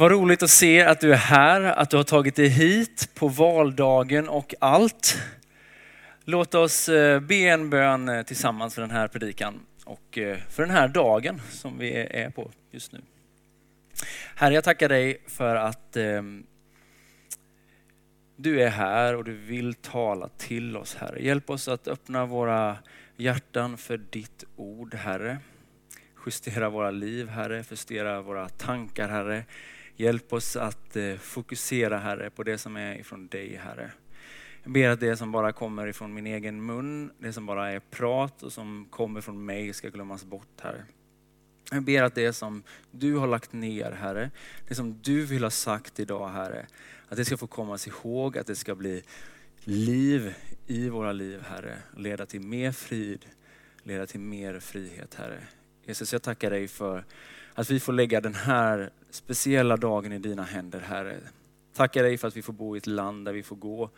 Vad roligt att se att du är här, att du har tagit dig hit på valdagen och allt. Låt oss eh, be en bön eh, tillsammans för den här predikan och eh, för den här dagen som vi är på just nu. Herre, jag tackar dig för att ehm, du är här och du vill tala till oss, Herre. Hjälp oss att öppna våra hjärtan för ditt ord, Herre. Justera våra liv, Herre. Justera våra tankar, Herre. Hjälp oss att eh, fokusera Herre på det som är ifrån dig Herre. Jag ber att det som bara kommer ifrån min egen mun, det som bara är prat och som kommer från mig ska glömmas bort Herre. Jag ber att det som du har lagt ner Herre, det som du vill ha sagt idag Herre, att det ska få kommas ihåg, att det ska bli liv i våra liv Herre. Leda till mer frid, leda till mer frihet Herre. Jesus jag tackar dig för att vi får lägga den här speciella dagen i dina händer Herre. Tackar dig för att vi får bo i ett land där vi får gå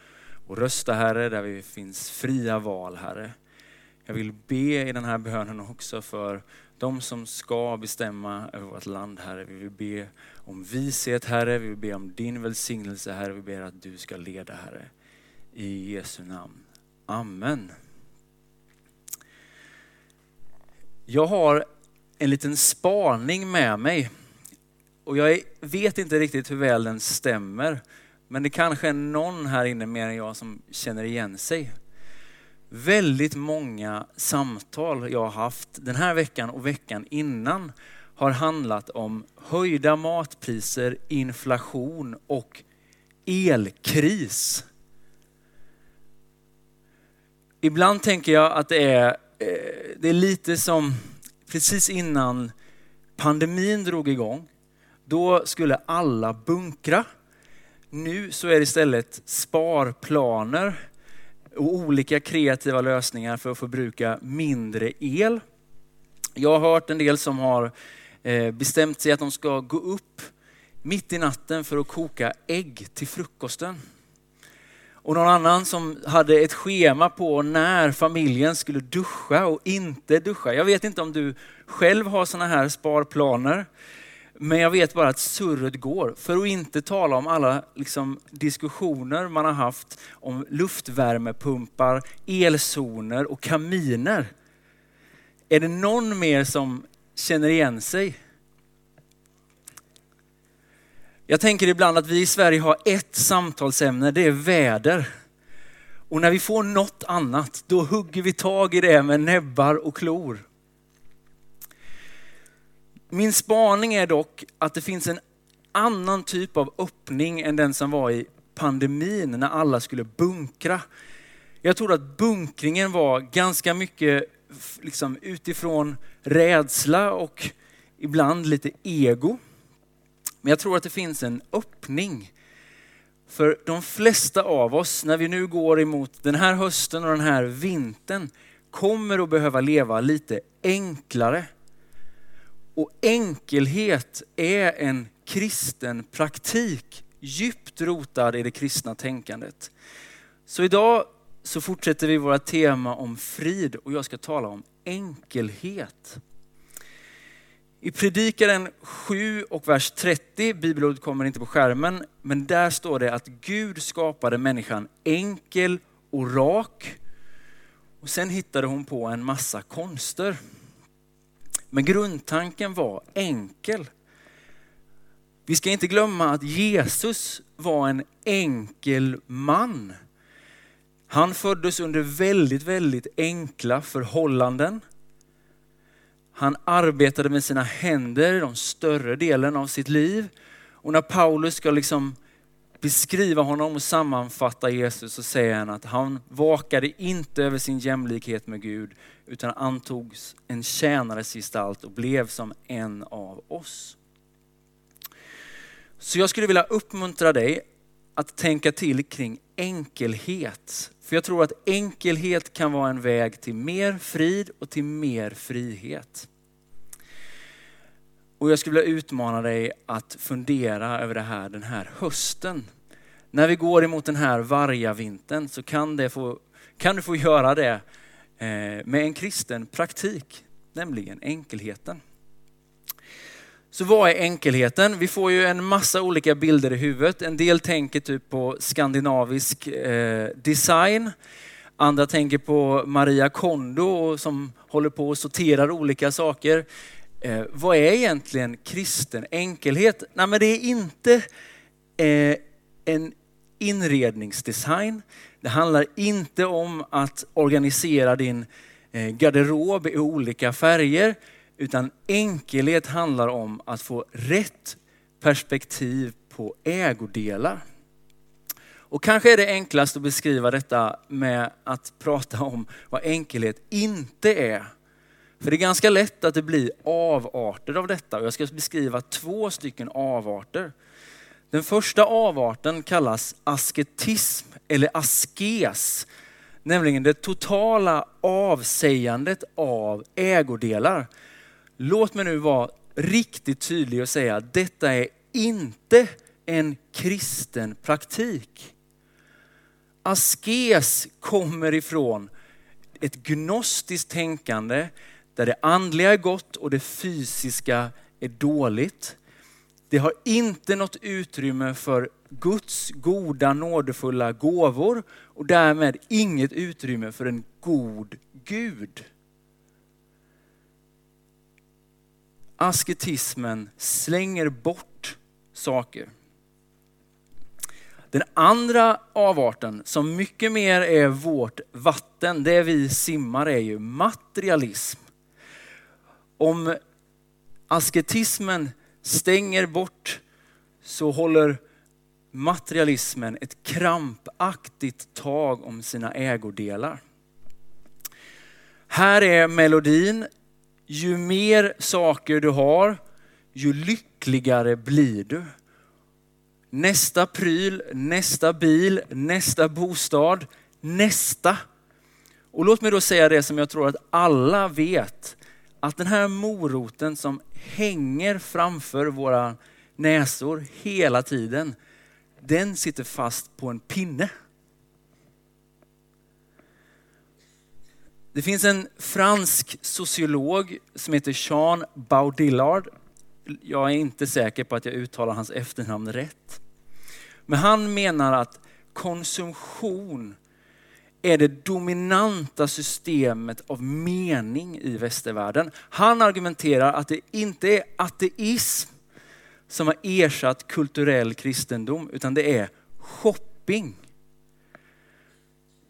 och rösta Herre, där vi finns fria val Herre. Jag vill be i den här bönen också för de som ska bestämma över vårt land Herre. Vi vill be om vishet Herre, vi vill be om din välsignelse Herre. Vi ber att du ska leda Herre. I Jesu namn. Amen. Jag har en liten spaning med mig. Och jag vet inte riktigt hur väl den stämmer. Men det kanske är någon här inne mer än jag som känner igen sig. Väldigt många samtal jag har haft den här veckan och veckan innan har handlat om höjda matpriser, inflation och elkris. Ibland tänker jag att det är, eh, det är lite som precis innan pandemin drog igång, då skulle alla bunkra. Nu så är det istället sparplaner och olika kreativa lösningar för att förbruka mindre el. Jag har hört en del som har eh, bestämt sig att de ska gå upp mitt i natten för att koka ägg till frukosten. Och någon annan som hade ett schema på när familjen skulle duscha och inte duscha. Jag vet inte om du själv har sådana här sparplaner. Men jag vet bara att surret går. För att inte tala om alla liksom, diskussioner man har haft om luftvärmepumpar, elzoner och kaminer. Är det någon mer som känner igen sig? Jag tänker ibland att vi i Sverige har ett samtalsämne, det är väder. Och när vi får något annat, då hugger vi tag i det med näbbar och klor. Min spaning är dock att det finns en annan typ av öppning än den som var i pandemin när alla skulle bunkra. Jag tror att bunkringen var ganska mycket liksom utifrån rädsla och ibland lite ego. Men jag tror att det finns en öppning. För de flesta av oss, när vi nu går emot den här hösten och den här vintern, kommer att behöva leva lite enklare. Och enkelhet är en kristen praktik, djupt rotad i det kristna tänkandet. Så idag så fortsätter vi våra tema om frid och jag ska tala om enkelhet. I Predikaren 7 och vers 30, bibelordet kommer inte på skärmen, men där står det att Gud skapade människan enkel och rak. Och sen hittade hon på en massa konster. Men grundtanken var enkel. Vi ska inte glömma att Jesus var en enkel man. Han föddes under väldigt, väldigt enkla förhållanden. Han arbetade med sina händer de större delen av sitt liv. Och när Paulus ska liksom beskriva honom och sammanfatta Jesus så säger han att han vakade inte över sin jämlikhet med Gud utan antogs en tjänares gestalt och blev som en av oss. Så jag skulle vilja uppmuntra dig att tänka till kring enkelhet. För jag tror att enkelhet kan vara en väg till mer frid och till mer frihet. Och jag skulle vilja utmana dig att fundera över det här den här hösten. När vi går emot den här vargavintern så kan, det få, kan du få göra det eh, med en kristen praktik, nämligen enkelheten. Så vad är enkelheten? Vi får ju en massa olika bilder i huvudet. En del tänker typ på skandinavisk eh, design. Andra tänker på Maria Kondo som håller på och sorterar olika saker. Eh, vad är egentligen kristen enkelhet? Nej, men det är inte eh, en inredningsdesign. Det handlar inte om att organisera din eh, garderob i olika färger, utan enkelhet handlar om att få rätt perspektiv på ägodelar. Och kanske är det enklast att beskriva detta med att prata om vad enkelhet inte är. För det är ganska lätt att det blir avarter av detta och jag ska beskriva två stycken avarter. Den första avarten kallas asketism eller askes, nämligen det totala avsägandet av ägodelar. Låt mig nu vara riktigt tydlig och säga att detta är inte en kristen praktik. Askes kommer ifrån ett gnostiskt tänkande där det andliga är gott och det fysiska är dåligt. Det har inte något utrymme för Guds goda nådefulla gåvor och därmed inget utrymme för en god Gud. Asketismen slänger bort saker. Den andra avarten som mycket mer är vårt vatten, det vi simmar är ju materialism. Om asketismen stänger bort så håller materialismen ett krampaktigt tag om sina ägodelar. Här är melodin. Ju mer saker du har, ju lyckligare blir du. Nästa pryl, nästa bil, nästa bostad, nästa. Och låt mig då säga det som jag tror att alla vet. Att den här moroten som hänger framför våra näsor hela tiden, den sitter fast på en pinne. Det finns en fransk sociolog som heter Jean Baudillard. Jag är inte säker på att jag uttalar hans efternamn rätt. Men han menar att konsumtion är det dominanta systemet av mening i västervärlden. Han argumenterar att det inte är ateism som har ersatt kulturell kristendom, utan det är shopping.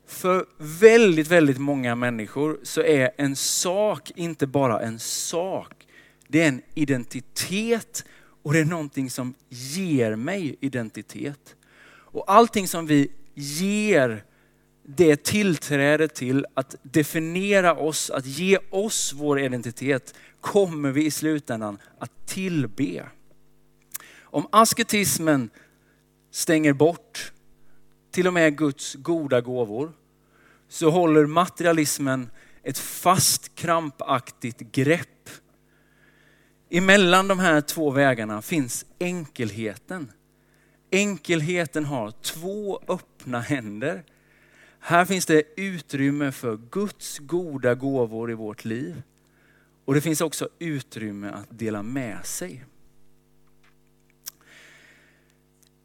För väldigt, väldigt många människor så är en sak inte bara en sak. Det är en identitet och det är någonting som ger mig identitet. Och allting som vi ger det tillträde till att definiera oss, att ge oss vår identitet, kommer vi i slutändan att tillbe. Om asketismen stänger bort till och med Guds goda gåvor, så håller materialismen ett fast krampaktigt grepp. Emellan de här två vägarna finns enkelheten. Enkelheten har två öppna händer här finns det utrymme för Guds goda gåvor i vårt liv. Och det finns också utrymme att dela med sig.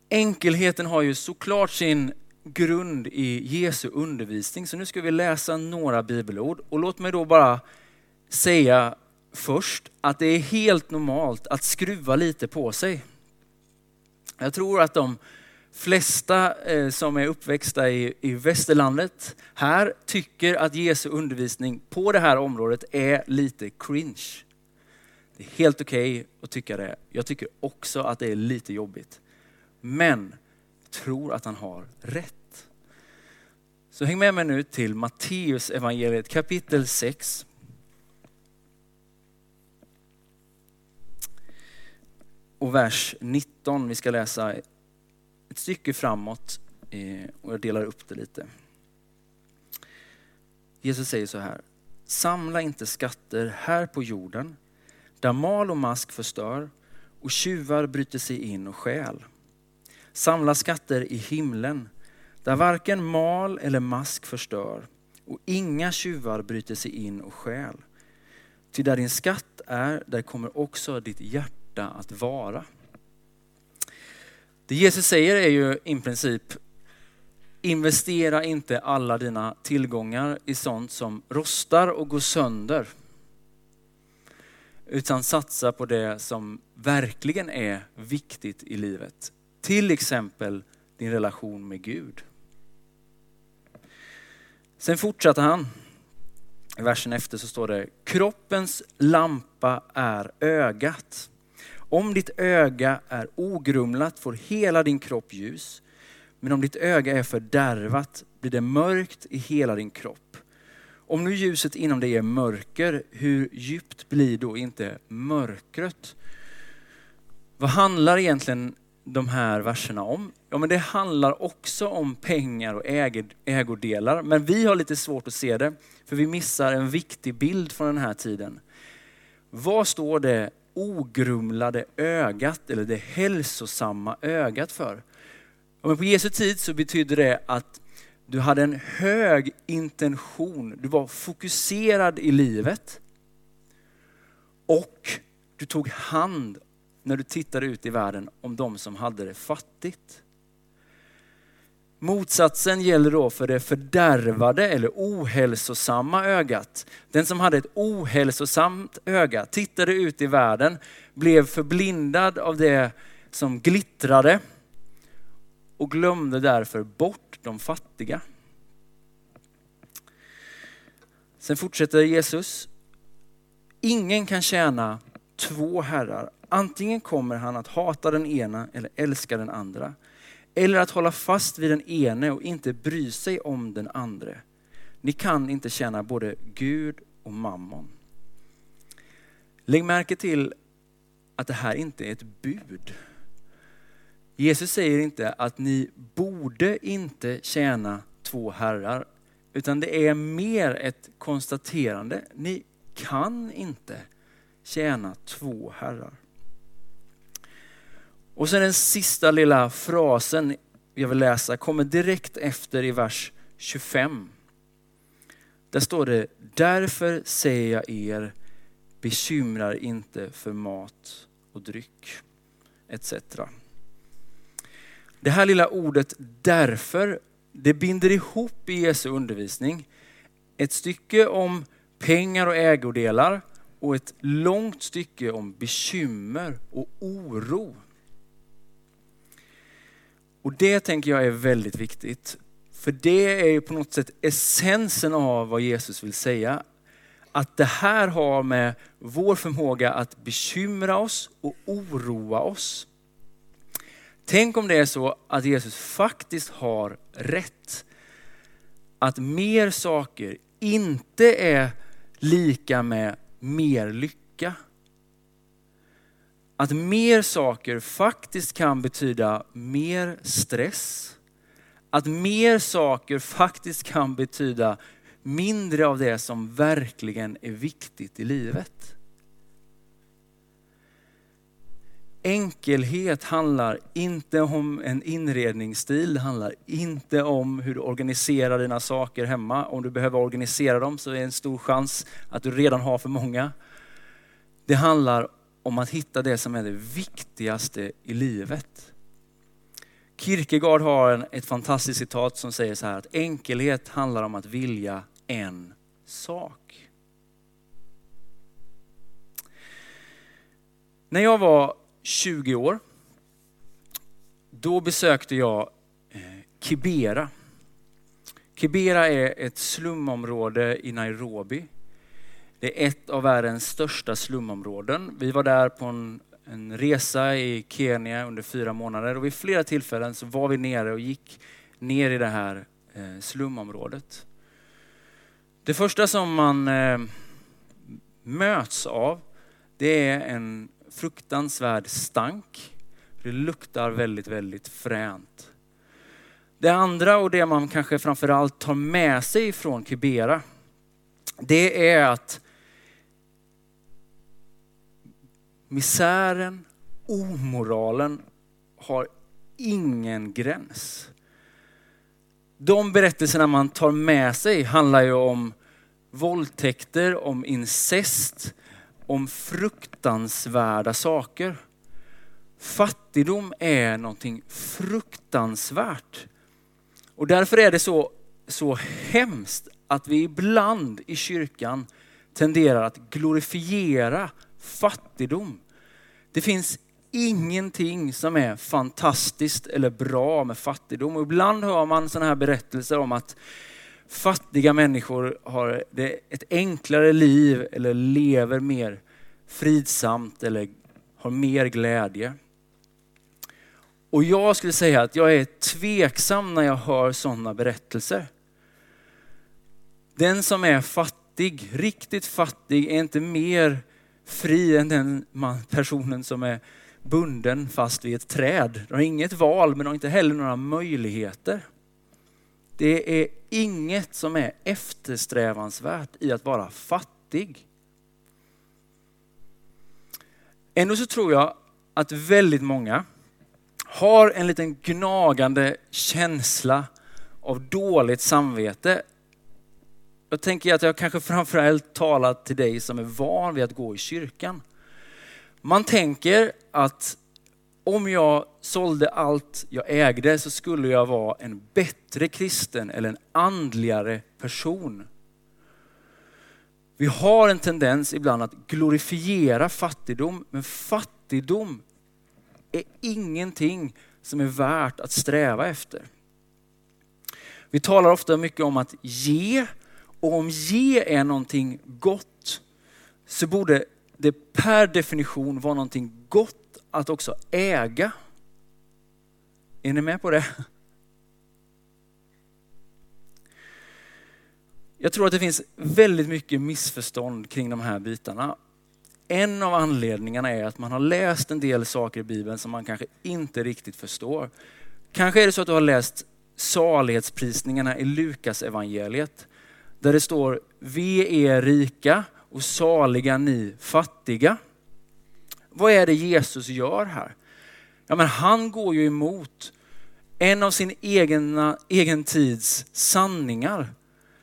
Enkelheten har ju såklart sin grund i Jesu undervisning. Så nu ska vi läsa några bibelord. Och låt mig då bara säga först att det är helt normalt att skruva lite på sig. Jag tror att de flesta eh, som är uppväxta i, i västerlandet här tycker att Jesu undervisning på det här området är lite cringe. Det är helt okej okay att tycka det. Jag tycker också att det är lite jobbigt. Men jag tror att han har rätt. Så häng med mig nu till Matteus evangeliet kapitel 6. Och vers 19. Vi ska läsa ett stycke framåt eh, och jag delar upp det lite. Jesus säger så här, samla inte skatter här på jorden där mal och mask förstör och tjuvar bryter sig in och stjäl. Samla skatter i himlen där varken mal eller mask förstör och inga tjuvar bryter sig in och stjäl. Ty där din skatt är, där kommer också ditt hjärta att vara. Det Jesus säger är ju i princip, investera inte alla dina tillgångar i sånt som rostar och går sönder. Utan satsa på det som verkligen är viktigt i livet. Till exempel din relation med Gud. Sen fortsatte han. I versen efter så står det, kroppens lampa är ögat. Om ditt öga är ogrumlat får hela din kropp ljus. Men om ditt öga är fördärvat blir det mörkt i hela din kropp. Om nu ljuset inom dig är mörker, hur djupt blir då inte mörkret? Vad handlar egentligen de här verserna om? Ja, men det handlar också om pengar och ägodelar, men vi har lite svårt att se det, för vi missar en viktig bild från den här tiden. Vad står det ogrumlade ögat eller det hälsosamma ögat för? Och på Jesu tid så betydde det att du hade en hög intention, du var fokuserad i livet och du tog hand när du tittade ut i världen om de som hade det fattigt. Motsatsen gäller då för det fördärvade eller ohälsosamma ögat. Den som hade ett ohälsosamt öga tittade ut i världen, blev förblindad av det som glittrade och glömde därför bort de fattiga. Sen fortsätter Jesus. Ingen kan tjäna två herrar. Antingen kommer han att hata den ena eller älska den andra. Eller att hålla fast vid den ene och inte bry sig om den andre. Ni kan inte tjäna både Gud och mammon. Lägg märke till att det här inte är ett bud. Jesus säger inte att ni borde inte tjäna två herrar, utan det är mer ett konstaterande. Ni kan inte tjäna två herrar. Och sen den sista lilla frasen jag vill läsa kommer direkt efter i vers 25. Där står det, därför säger jag er, bekymrar inte för mat och dryck etc. Det här lilla ordet därför, det binder ihop i Jesu undervisning ett stycke om pengar och ägodelar och ett långt stycke om bekymmer och oro. Och det tänker jag är väldigt viktigt. För det är ju på något sätt essensen av vad Jesus vill säga. Att det här har med vår förmåga att bekymra oss och oroa oss. Tänk om det är så att Jesus faktiskt har rätt. Att mer saker inte är lika med mer lycka. Att mer saker faktiskt kan betyda mer stress. Att mer saker faktiskt kan betyda mindre av det som verkligen är viktigt i livet. Enkelhet handlar inte om en inredningsstil, det handlar inte om hur du organiserar dina saker hemma. Om du behöver organisera dem så är det en stor chans att du redan har för många. Det handlar om att hitta det som är det viktigaste i livet. Kierkegaard har ett fantastiskt citat som säger så här att enkelhet handlar om att vilja en sak. När jag var 20 år, då besökte jag eh, Kibera. Kibera är ett slumområde i Nairobi. Det är ett av världens största slumområden. Vi var där på en, en resa i Kenya under fyra månader och vid flera tillfällen så var vi nere och gick ner i det här eh, slumområdet. Det första som man eh, möts av, det är en fruktansvärd stank. Det luktar väldigt, väldigt fränt. Det andra och det man kanske framförallt tar med sig från Kibera, det är att misären, omoralen har ingen gräns. De berättelserna man tar med sig handlar ju om våldtäkter, om incest, om fruktansvärda saker. Fattigdom är någonting fruktansvärt. Och därför är det så, så hemskt att vi ibland i kyrkan tenderar att glorifiera fattigdom. Det finns ingenting som är fantastiskt eller bra med fattigdom. Och ibland hör man sådana här berättelser om att fattiga människor har ett enklare liv eller lever mer fridsamt eller har mer glädje. Och jag skulle säga att jag är tveksam när jag hör sådana berättelser. Den som är fattig, riktigt fattig, är inte mer fri än den personen som är bunden fast vid ett träd. De har inget val men de har inte heller några möjligheter. Det är inget som är eftersträvansvärt i att vara fattig. Ändå så tror jag att väldigt många har en liten gnagande känsla av dåligt samvete. Jag tänker att jag kanske framförallt talar till dig som är van vid att gå i kyrkan. Man tänker att om jag sålde allt jag ägde så skulle jag vara en bättre kristen eller en andligare person. Vi har en tendens ibland att glorifiera fattigdom, men fattigdom är ingenting som är värt att sträva efter. Vi talar ofta mycket om att ge och om ge är någonting gott så borde det per definition vara någonting gott att också äga. Är ni med på det? Jag tror att det finns väldigt mycket missförstånd kring de här bitarna. En av anledningarna är att man har läst en del saker i Bibeln som man kanske inte riktigt förstår. Kanske är det så att du har läst salighetsprisningarna i Lukas evangeliet där det står ve er rika och saliga ni fattiga. Vad är det Jesus gör här? Ja, men han går ju emot en av sin egna, egen tids sanningar.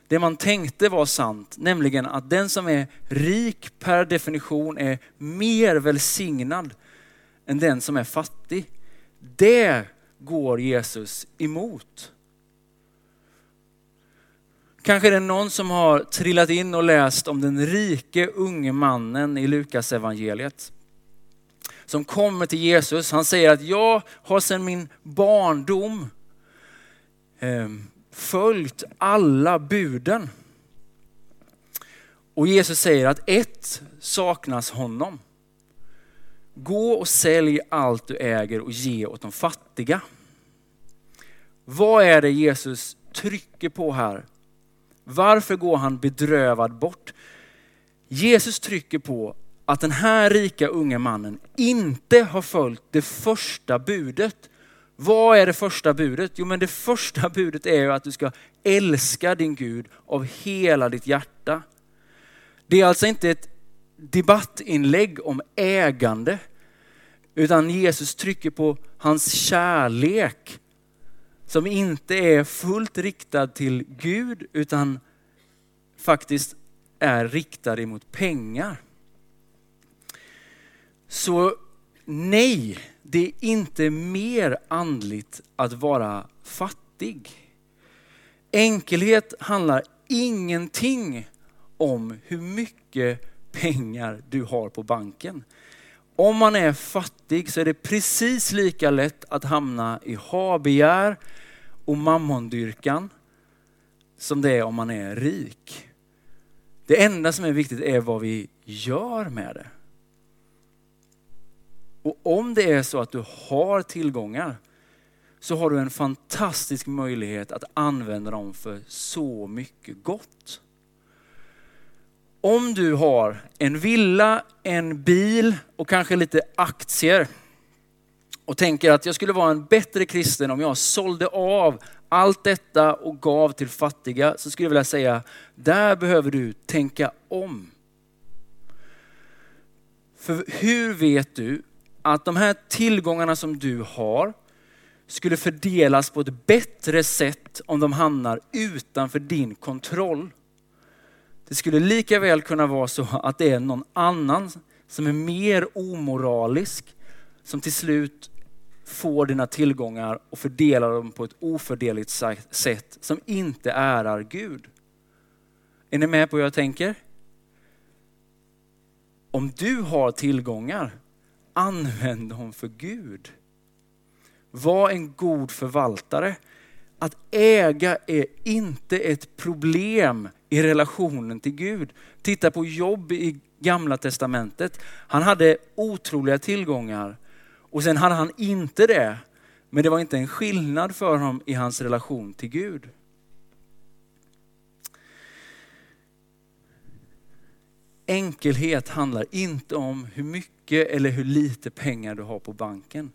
Det man tänkte var sant, nämligen att den som är rik per definition är mer välsignad än den som är fattig. Det går Jesus emot. Kanske är det någon som har trillat in och läst om den rike unge mannen i Lukas evangeliet som kommer till Jesus. Han säger att jag har sedan min barndom eh, följt alla buden. Och Jesus säger att ett saknas honom. Gå och sälj allt du äger och ge åt de fattiga. Vad är det Jesus trycker på här? Varför går han bedrövad bort? Jesus trycker på att den här rika unge mannen inte har följt det första budet. Vad är det första budet? Jo men det första budet är ju att du ska älska din Gud av hela ditt hjärta. Det är alltså inte ett debattinlägg om ägande, utan Jesus trycker på hans kärlek som inte är fullt riktad till Gud utan faktiskt är riktad emot pengar. Så nej, det är inte mer andligt att vara fattig. Enkelhet handlar ingenting om hur mycket pengar du har på banken. Om man är fattig så är det precis lika lätt att hamna i habegär och mammondyrkan som det är om man är rik. Det enda som är viktigt är vad vi gör med det. Och om det är så att du har tillgångar så har du en fantastisk möjlighet att använda dem för så mycket gott. Om du har en villa, en bil och kanske lite aktier och tänker att jag skulle vara en bättre kristen om jag sålde av allt detta och gav till fattiga så skulle jag vilja säga, där behöver du tänka om. För hur vet du att de här tillgångarna som du har skulle fördelas på ett bättre sätt om de hamnar utanför din kontroll? Det skulle lika väl kunna vara så att det är någon annan som är mer omoralisk, som till slut får dina tillgångar och fördelar dem på ett ofördeligt sätt som inte ärar Gud. Är ni med på hur jag tänker? Om du har tillgångar, använd dem för Gud. Var en god förvaltare. Att äga är inte ett problem i relationen till Gud. Titta på Jobb i gamla testamentet. Han hade otroliga tillgångar och sen hade han inte det. Men det var inte en skillnad för honom i hans relation till Gud. Enkelhet handlar inte om hur mycket eller hur lite pengar du har på banken.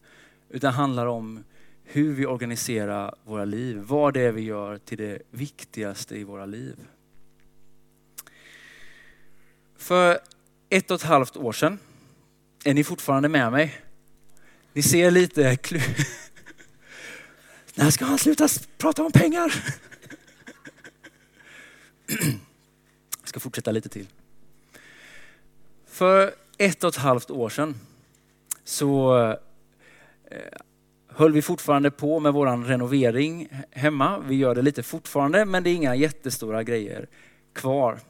Utan handlar om hur vi organiserar våra liv. Vad det är vi gör till det viktigaste i våra liv. För ett och ett halvt år sedan, är ni fortfarande med mig? Ni ser lite... När ska han sluta prata om pengar? Jag ska fortsätta lite till. För ett och ett halvt år sedan så eh, höll vi fortfarande på med vår renovering hemma. Vi gör det lite fortfarande men det är inga jättestora grejer kvar.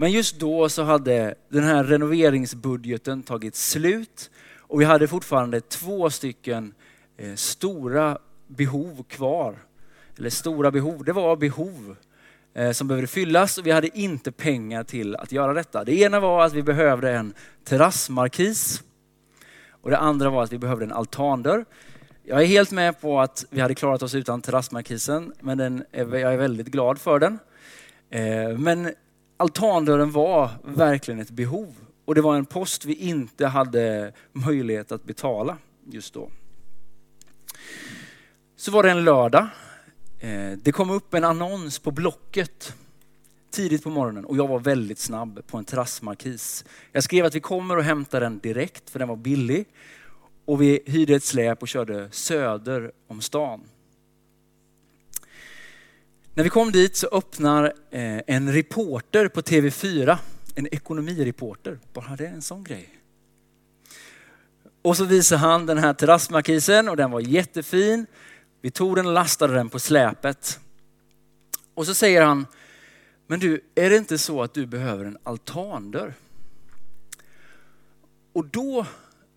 Men just då så hade den här renoveringsbudgeten tagit slut och vi hade fortfarande två stycken eh, stora behov kvar. Eller stora behov, det var behov eh, som behövde fyllas och vi hade inte pengar till att göra detta. Det ena var att vi behövde en terrassmarkis och det andra var att vi behövde en altandörr. Jag är helt med på att vi hade klarat oss utan terrassmarkisen, men den är, jag är väldigt glad för den. Eh, men altandörren var verkligen ett behov och det var en post vi inte hade möjlighet att betala just då. Så var det en lördag. Eh, det kom upp en annons på Blocket tidigt på morgonen och jag var väldigt snabb på en terrassmarkis. Jag skrev att vi kommer och hämtar den direkt för den var billig. Och vi hyrde ett släp och körde söder om stan. När vi kom dit så öppnar eh, en reporter på TV4, en ekonomireporter, bara det är en sån grej. Och så visar han den här terrassmarkisen och den var jättefin. Vi tog den och lastade den på släpet. Och så säger han, men du, är det inte så att du behöver en altandörr? Och då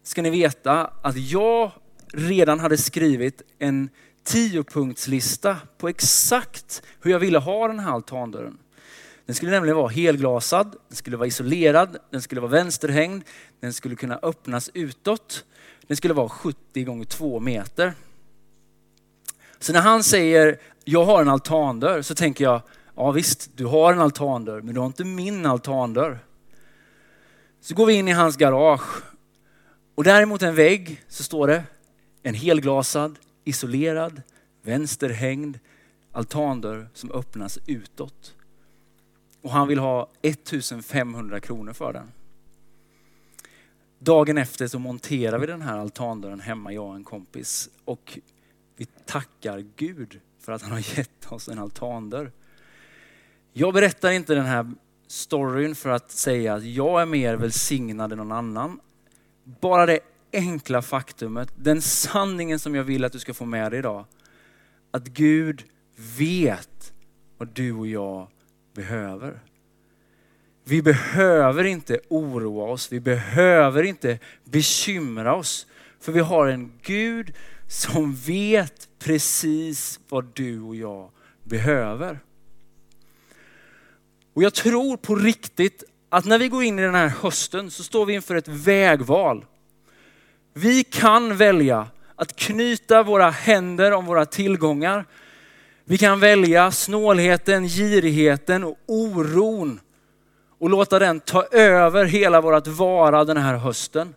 ska ni veta att jag redan hade skrivit en tiopunktslista på exakt hur jag ville ha den här altandörren. Den skulle nämligen vara helglasad, den skulle vara isolerad, den skulle vara vänsterhängd, den skulle kunna öppnas utåt. Den skulle vara 70 gånger 2 meter. Så när han säger, jag har en altandörr, så tänker jag, ja visst, du har en altandörr, men du har inte min altandörr. Så går vi in i hans garage och däremot en vägg så står det en helglasad, isolerad, vänsterhängd altandörr som öppnas utåt. Och han vill ha 1500 kronor för den. Dagen efter så monterar vi den här altandörren hemma, jag och en kompis. Och vi tackar Gud för att han har gett oss en altandörr. Jag berättar inte den här storyn för att säga att jag är mer välsignad än någon annan. Bara det enkla faktumet, den sanningen som jag vill att du ska få med dig idag. Att Gud vet vad du och jag behöver. Vi behöver inte oroa oss, vi behöver inte bekymra oss. För vi har en Gud som vet precis vad du och jag behöver. Och jag tror på riktigt att när vi går in i den här hösten så står vi inför ett vägval. Vi kan välja att knyta våra händer om våra tillgångar. Vi kan välja snålheten, girigheten och oron och låta den ta över hela vårt vara den här hösten.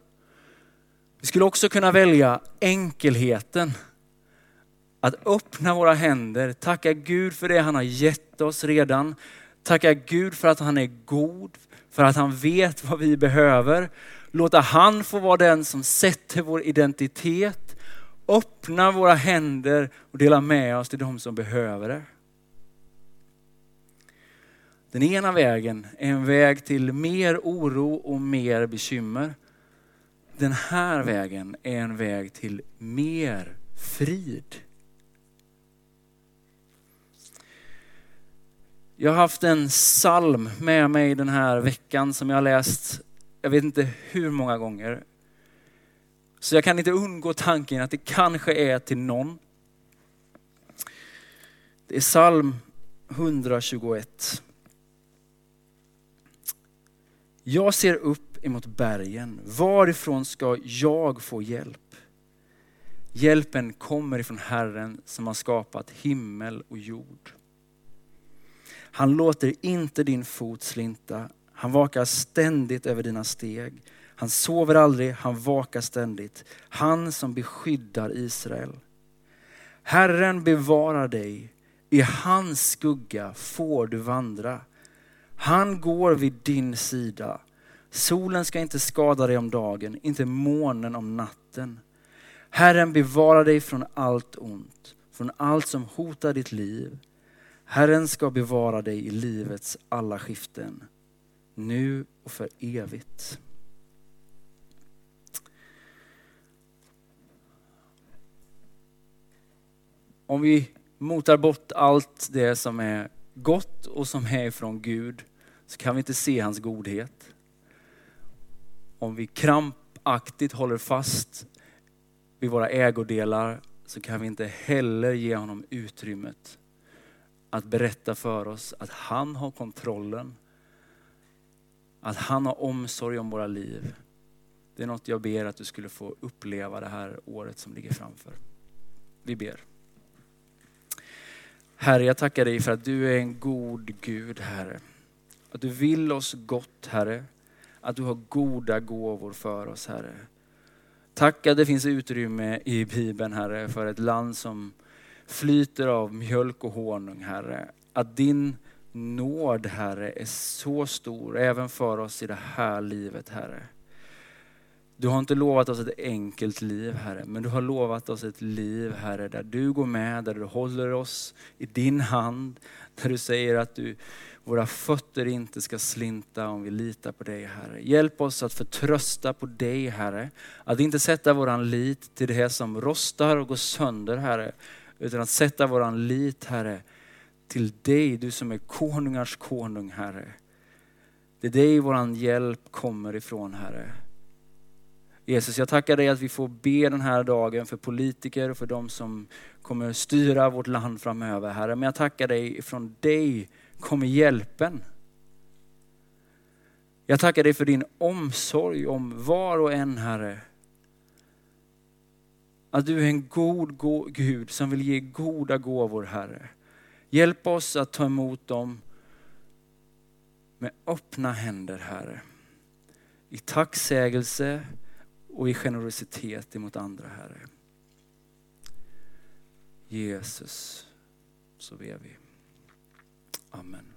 Vi skulle också kunna välja enkelheten. Att öppna våra händer, tacka Gud för det han har gett oss redan. Tacka Gud för att han är god, för att han vet vad vi behöver. Låta han få vara den som sätter vår identitet. Öppna våra händer och dela med oss till de som behöver det. Den ena vägen är en väg till mer oro och mer bekymmer. den här vägen är en väg till mer frid. Jag har haft en psalm med mig den här veckan som jag har läst, jag vet inte hur många gånger. Så jag kan inte undgå tanken att det kanske är till någon. Det är psalm 121. Jag ser upp emot bergen. Varifrån ska jag få hjälp? Hjälpen kommer ifrån Herren som har skapat himmel och jord. Han låter inte din fot slinta. Han vakar ständigt över dina steg. Han sover aldrig, han vakar ständigt. Han som beskyddar Israel. Herren bevarar dig. I hans skugga får du vandra. Han går vid din sida. Solen ska inte skada dig om dagen, inte månen om natten. Herren bevarar dig från allt ont, från allt som hotar ditt liv. Herren ska bevara dig i livets alla skiften, nu och för evigt. Om vi motar bort allt det som är gott och som är ifrån Gud så kan vi inte se hans godhet. Om vi krampaktigt håller fast vid våra ägodelar så kan vi inte heller ge honom utrymmet att berätta för oss att han har kontrollen. Att han har omsorg om våra liv. Det är något jag ber att du skulle få uppleva det här året som ligger framför. Vi ber. Herre, jag tackar dig för att du är en god Gud, Herre. Att du vill oss gott, Herre. Att du har goda gåvor för oss, Herre. Tack att det finns utrymme i Bibeln, Herre, för ett land som flyter av mjölk och honung, Herre. Att din nåd, Herre, är så stor även för oss i det här livet, Herre. Du har inte lovat oss ett enkelt liv, Herre, men du har lovat oss ett liv, Herre, där du går med, där du håller oss i din hand, där du säger att du, våra fötter inte ska slinta om vi litar på dig, Herre. Hjälp oss att förtrösta på dig, Herre. Att inte sätta våran lit till det som rostar och går sönder, Herre, utan att sätta våran lit, Herre, till dig, du som är konungars konung, Herre. Det är dig våran hjälp kommer ifrån, Herre. Jesus, jag tackar dig att vi får be den här dagen för politiker och för de som kommer styra vårt land framöver, Herre. Men jag tackar dig, från dig kommer hjälpen. Jag tackar dig för din omsorg om var och en, Herre. Att du är en god, god Gud som vill ge goda gåvor, Herre. Hjälp oss att ta emot dem med öppna händer, Herre. I tacksägelse och i generositet emot andra, Herre. Jesus, så ber vi. Amen.